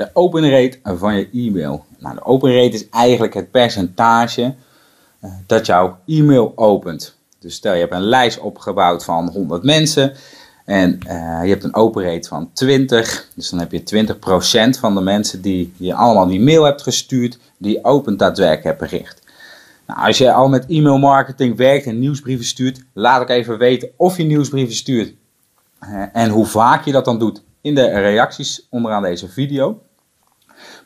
De open rate van je e-mail. Nou, de open rate is eigenlijk het percentage uh, dat jouw e-mail opent. Dus stel je hebt een lijst opgebouwd van 100 mensen en uh, je hebt een open rate van 20. Dus dan heb je 20% van de mensen die je allemaal die mail hebt gestuurd, die open daadwerkelijk hebben bericht. Nou, als je al met e-mail marketing werkt en nieuwsbrieven stuurt, laat ik even weten of je nieuwsbrieven stuurt uh, en hoe vaak je dat dan doet in de reacties onderaan deze video.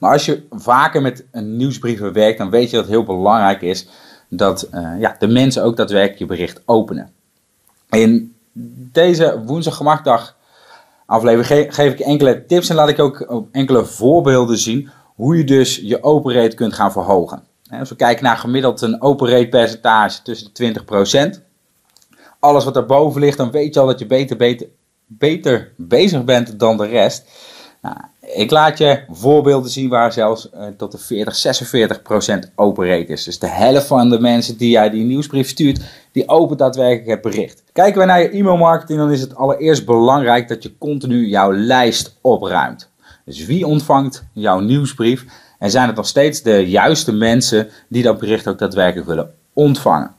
Maar als je vaker met een nieuwsbrieven werkt, dan weet je dat het heel belangrijk is dat uh, ja, de mensen ook daadwerkelijk je bericht openen. In deze woensdag gemakdag aflevering geef ik enkele tips en laat ik ook enkele voorbeelden zien hoe je dus je open rate kunt gaan verhogen. Als we kijken naar gemiddeld een open rate percentage tussen de 20%. Alles wat daarboven ligt, dan weet je al dat je beter, beter, beter bezig bent dan de rest. Nou, ik laat je voorbeelden zien waar zelfs uh, tot de 40, 46 procent open rate is. Dus de helft van de mensen die jij die nieuwsbrief stuurt, die open daadwerkelijk het bericht. Kijken we naar je e-mail marketing, dan is het allereerst belangrijk dat je continu jouw lijst opruimt. Dus wie ontvangt jouw nieuwsbrief? En zijn het nog steeds de juiste mensen die dat bericht ook daadwerkelijk willen ontvangen?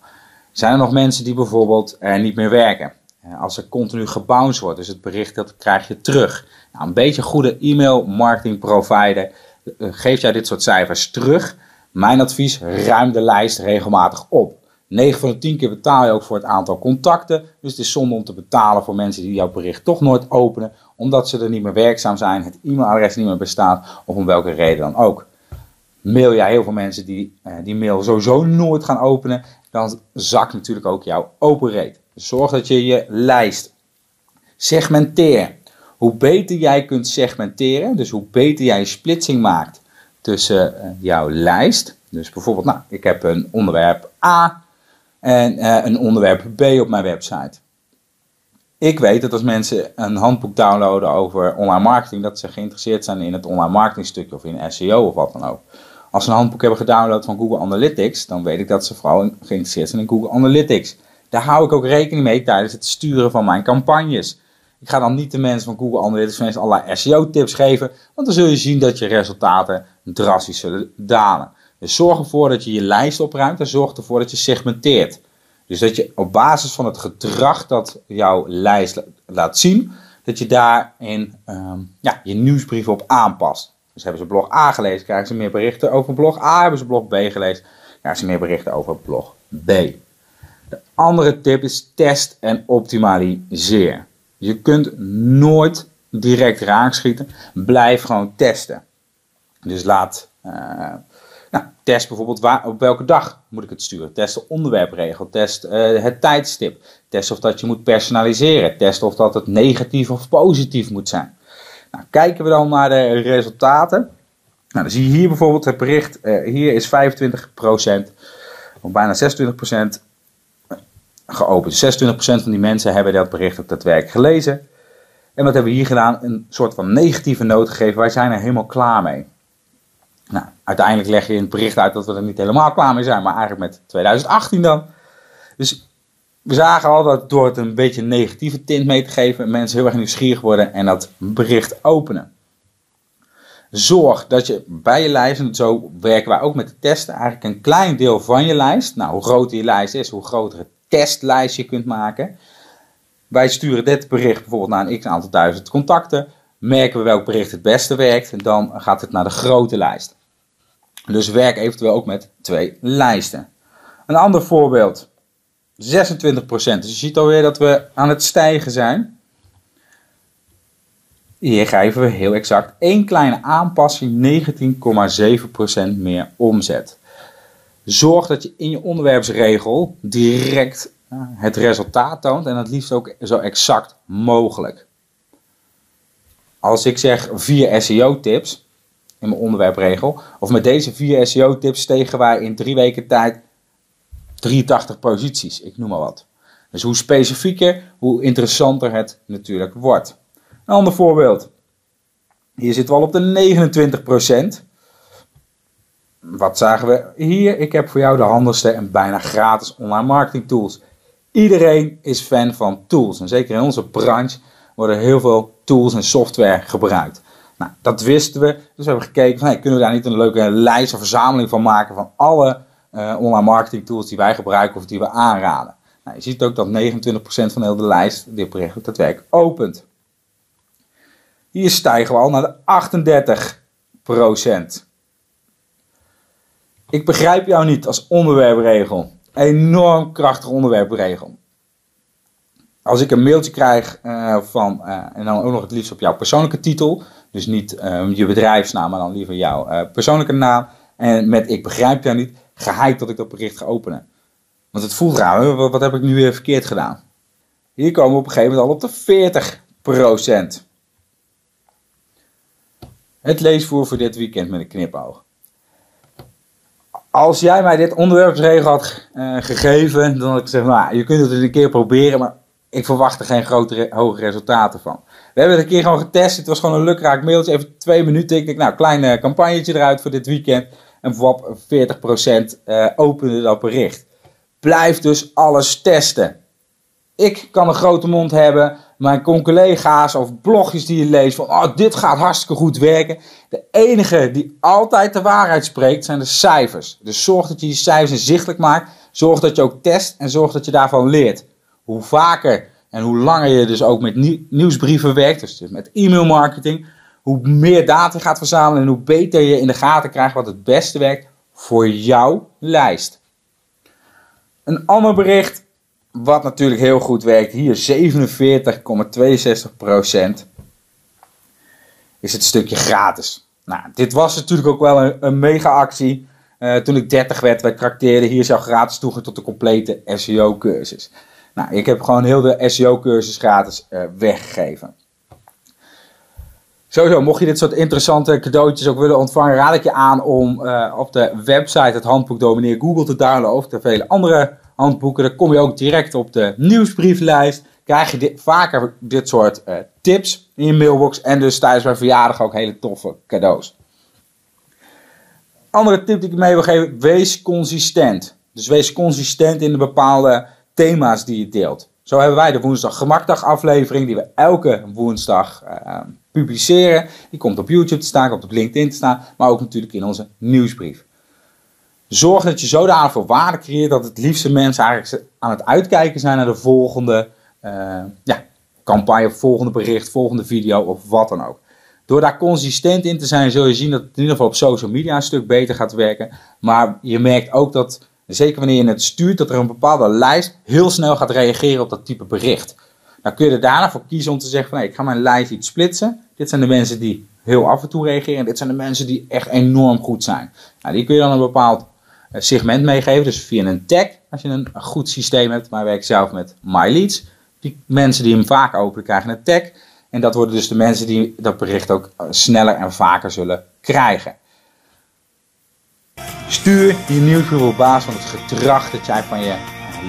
Zijn er nog mensen die bijvoorbeeld niet meer werken? Als er continu gebounced wordt, dus het bericht dat krijg je terug. Nou, een beetje goede e-mail marketing provider eh, geeft jij dit soort cijfers terug. Mijn advies, ruim de lijst regelmatig op. 9 van de 10 keer betaal je ook voor het aantal contacten. Dus het is zonde om te betalen voor mensen die jouw bericht toch nooit openen. Omdat ze er niet meer werkzaam zijn, het e-mailadres niet meer bestaat of om welke reden dan ook. Mail jij heel veel mensen die eh, die mail sowieso nooit gaan openen, dan zakt natuurlijk ook jouw open rate. Zorg dat je je lijst segmenteer. Hoe beter jij kunt segmenteren, dus hoe beter jij een splitsing maakt tussen uh, jouw lijst. Dus bijvoorbeeld, nou, ik heb een onderwerp A en uh, een onderwerp B op mijn website. Ik weet dat als mensen een handboek downloaden over online marketing, dat ze geïnteresseerd zijn in het online marketing stukje of in SEO of wat dan ook. Als ze een handboek hebben gedownload van Google Analytics, dan weet ik dat ze vooral geïnteresseerd zijn in Google Analytics. Daar hou ik ook rekening mee tijdens het sturen van mijn campagnes. Ik ga dan niet de mensen van Google Analytics mensen allerlei SEO-tips geven, want dan zul je zien dat je resultaten drastisch zullen dalen. Dus zorg ervoor dat je je lijst opruimt en zorg ervoor dat je segmenteert. Dus dat je op basis van het gedrag dat jouw lijst laat zien, dat je daarin um, ja, je nieuwsbrief op aanpast. Dus hebben ze blog A gelezen, krijgen ze meer berichten over blog A. Hebben ze blog B gelezen, krijgen ze meer berichten over blog B. De andere tip is test en optimaliseer. Je kunt nooit direct raakschieten. Blijf gewoon testen. Dus laat, uh, nou, test bijvoorbeeld waar, op welke dag moet ik het sturen. Test de onderwerpregel. Test uh, het tijdstip. Test of dat je moet personaliseren. Test of dat het negatief of positief moet zijn. Nou, kijken we dan naar de resultaten. Nou, dan zie je hier bijvoorbeeld het bericht. Uh, hier is 25%, of bijna 26% geopend. 26% van die mensen hebben dat bericht ook daadwerkelijk gelezen. En wat hebben we hier gedaan? Een soort van negatieve noot gegeven. Wij zijn er helemaal klaar mee. Nou, uiteindelijk leg je in het bericht uit dat we er niet helemaal klaar mee zijn, maar eigenlijk met 2018 dan. Dus we zagen al dat door het een beetje een negatieve tint mee te geven, mensen heel erg nieuwsgierig worden en dat bericht openen. Zorg dat je bij je lijst, en zo werken wij ook met de testen, eigenlijk een klein deel van je lijst, nou hoe groter je lijst is, hoe groter het testlijstje kunt maken. Wij sturen dit bericht bijvoorbeeld naar een x aantal duizend contacten. Merken we welk bericht het beste werkt, en dan gaat het naar de grote lijst. Dus werk eventueel ook met twee lijsten. Een ander voorbeeld. 26%. Dus je ziet alweer dat we aan het stijgen zijn. Hier geven we heel exact één kleine aanpassing, 19,7% meer omzet. Zorg dat je in je onderwerpsregel direct het resultaat toont en het liefst ook zo exact mogelijk. Als ik zeg vier SEO-tips in mijn onderwerpregel, of met deze vier SEO-tips stegen wij in drie weken tijd 83 posities, ik noem maar wat. Dus hoe specifieker, hoe interessanter het natuurlijk wordt. Een ander voorbeeld. Hier zitten we al op de 29% wat zagen we hier? Ik heb voor jou de handigste en bijna gratis online marketing tools. Iedereen is fan van tools. En zeker in onze branche worden heel veel tools en software gebruikt. Nou, dat wisten we. Dus we hebben gekeken van, kunnen we daar niet een leuke lijst of verzameling van maken van alle uh, online marketing tools die wij gebruiken of die we aanraden. Nou, je ziet ook dat 29% van heel de lijst dit bericht daadwerkelijk opent. Hier stijgen we al naar de 38%. Ik begrijp jou niet als onderwerpregel. Enorm krachtige onderwerpregel. Als ik een mailtje krijg uh, van, uh, en dan ook nog het liefst op jouw persoonlijke titel, dus niet uh, je bedrijfsnaam, maar dan liever jouw persoonlijke naam, en met ik begrijp jou niet, gehyped dat ik dat bericht ga openen. Want het voelt raar, wat, wat heb ik nu weer verkeerd gedaan? Hier komen we op een gegeven moment al op de 40%. Het leesvoer voor dit weekend met een knipoog. Als jij mij dit onderwerpsregel had uh, gegeven, dan had ik gezegd, nou, je kunt het een keer proberen, maar ik verwacht er geen grote, hoge resultaten van. We hebben het een keer gewoon getest. Het was gewoon een lukraak mailtje. Even twee minuten. Ik denk, nou, klein uh, campagnetje eruit voor dit weekend. En wap, 40% uh, opende dat bericht. Blijf dus alles testen. Ik kan een grote mond hebben. Mijn collega's of blogjes die je leest van oh, dit gaat hartstikke goed werken. De enige die altijd de waarheid spreekt zijn de cijfers. Dus zorg dat je die cijfers inzichtelijk maakt. Zorg dat je ook test en zorg dat je daarvan leert. Hoe vaker en hoe langer je dus ook met nieuwsbrieven werkt, dus met e-mailmarketing, hoe meer data je gaat verzamelen en hoe beter je in de gaten krijgt wat het beste werkt voor jouw lijst. Een ander bericht, wat natuurlijk heel goed werkt, hier 47,62% is het stukje gratis. Nou, dit was natuurlijk ook wel een, mega actie. Uh, toen ik 30 werd, wij trakteerden, hier jouw gratis toegang tot de complete SEO cursus. Nou, ik heb gewoon heel de SEO-cursus gratis uh, weggegeven. Sowieso, mocht je dit soort interessante cadeautjes ook willen ontvangen, raad ik je aan om uh, op de website het handboek Domineer Google te downloaden of de vele andere handboeken. Dan kom je ook direct op de nieuwsbrieflijst. Krijg je vaker dit soort uh, tips in je mailbox en dus tijdens mijn verjaardag ook hele toffe cadeaus. Andere tip die ik mee wil geven, wees consistent. Dus wees consistent in de bepaalde thema's die je deelt. Zo hebben wij de woensdag gemakdag aflevering die we elke woensdag uh, publiceren. Die komt op YouTube te staan, komt op LinkedIn te staan, maar ook natuurlijk in onze nieuwsbrief. Zorg dat je zodanig veel waarde creëert dat het liefste mensen eigenlijk aan het uitkijken zijn naar de volgende uh, ja, campagne, volgende bericht, volgende video of wat dan ook. Door daar consistent in te zijn, zul je zien dat het in ieder geval op social media een stuk beter gaat werken. Maar je merkt ook dat zeker wanneer je het stuurt, dat er een bepaalde lijst heel snel gaat reageren op dat type bericht. Dan kun je er daarna voor kiezen om te zeggen van ik ga mijn lijst iets splitsen. Dit zijn de mensen die heel af en toe reageren. En dit zijn de mensen die echt enorm goed zijn. Nou, die kun je dan een bepaald eh, segment meegeven. Dus via een tag, als je een goed systeem hebt. Maar werk zelf met MyLeads. Die mensen die hem vaak openen krijgen een tag. En dat worden dus de mensen die dat bericht ook eh, sneller en vaker zullen krijgen. Stuur je nieuwsbrief op basis van het gedrag dat jij van je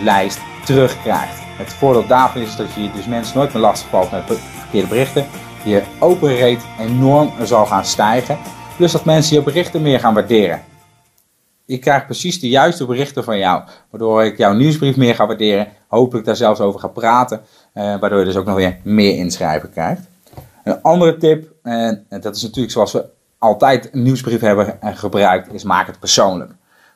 lijst terugkrijgt. Het voordeel daarvan is dat je dus mensen nooit meer lastig valt met verkeerde berichten. Je open rate enorm zal gaan stijgen. Plus dat mensen je berichten meer gaan waarderen. Ik krijg precies de juiste berichten van jou. Waardoor ik jouw nieuwsbrief meer ga waarderen. Hopelijk daar zelfs over ga praten. Eh, waardoor je dus ook nog weer meer inschrijven krijgt. Een andere tip, en dat is natuurlijk zoals we altijd een nieuwsbrief hebben gebruikt, is maak het persoonlijk.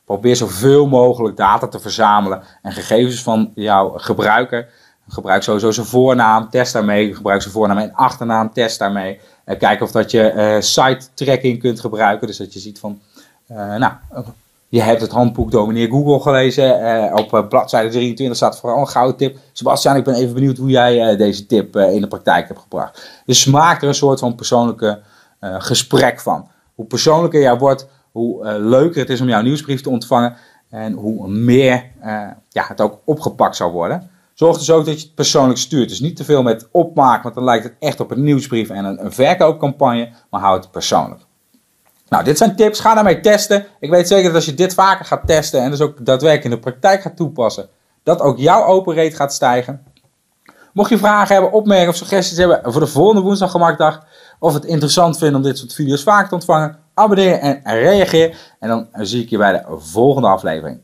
Probeer zoveel mogelijk data te verzamelen en gegevens van jouw gebruiker. Gebruik sowieso zijn voornaam, test daarmee. Gebruik zijn voornaam en achternaam, test daarmee. Kijk of dat je uh, site tracking kunt gebruiken. Dus dat je ziet van, uh, nou, je hebt het handboek Domineer Google gelezen. op bladzijde 23 staat vooral een gouden tip. Sebastian, ik ben even benieuwd hoe jij deze tip in de praktijk hebt gebracht. Dus maak er een soort van persoonlijke gesprek van. Hoe persoonlijker jij wordt, hoe leuker het is om jouw nieuwsbrief te ontvangen en hoe meer ja, het ook opgepakt zal worden. Zorg dus ook dat je het persoonlijk stuurt. Dus niet te veel met opmaken, want dan lijkt het echt op een nieuwsbrief en een, een verkoopcampagne, maar hou het persoonlijk. Nou, dit zijn tips. Ga daarmee testen. Ik weet zeker dat als je dit vaker gaat testen en dus ook daadwerkelijk in de praktijk gaat toepassen, dat ook jouw open rate gaat stijgen. Mocht je vragen hebben, opmerkingen of suggesties hebben voor de volgende woensdag gemaakdag, of het interessant vindt om dit soort video's vaak te ontvangen, abonneer en reageer. En dan zie ik je bij de volgende aflevering.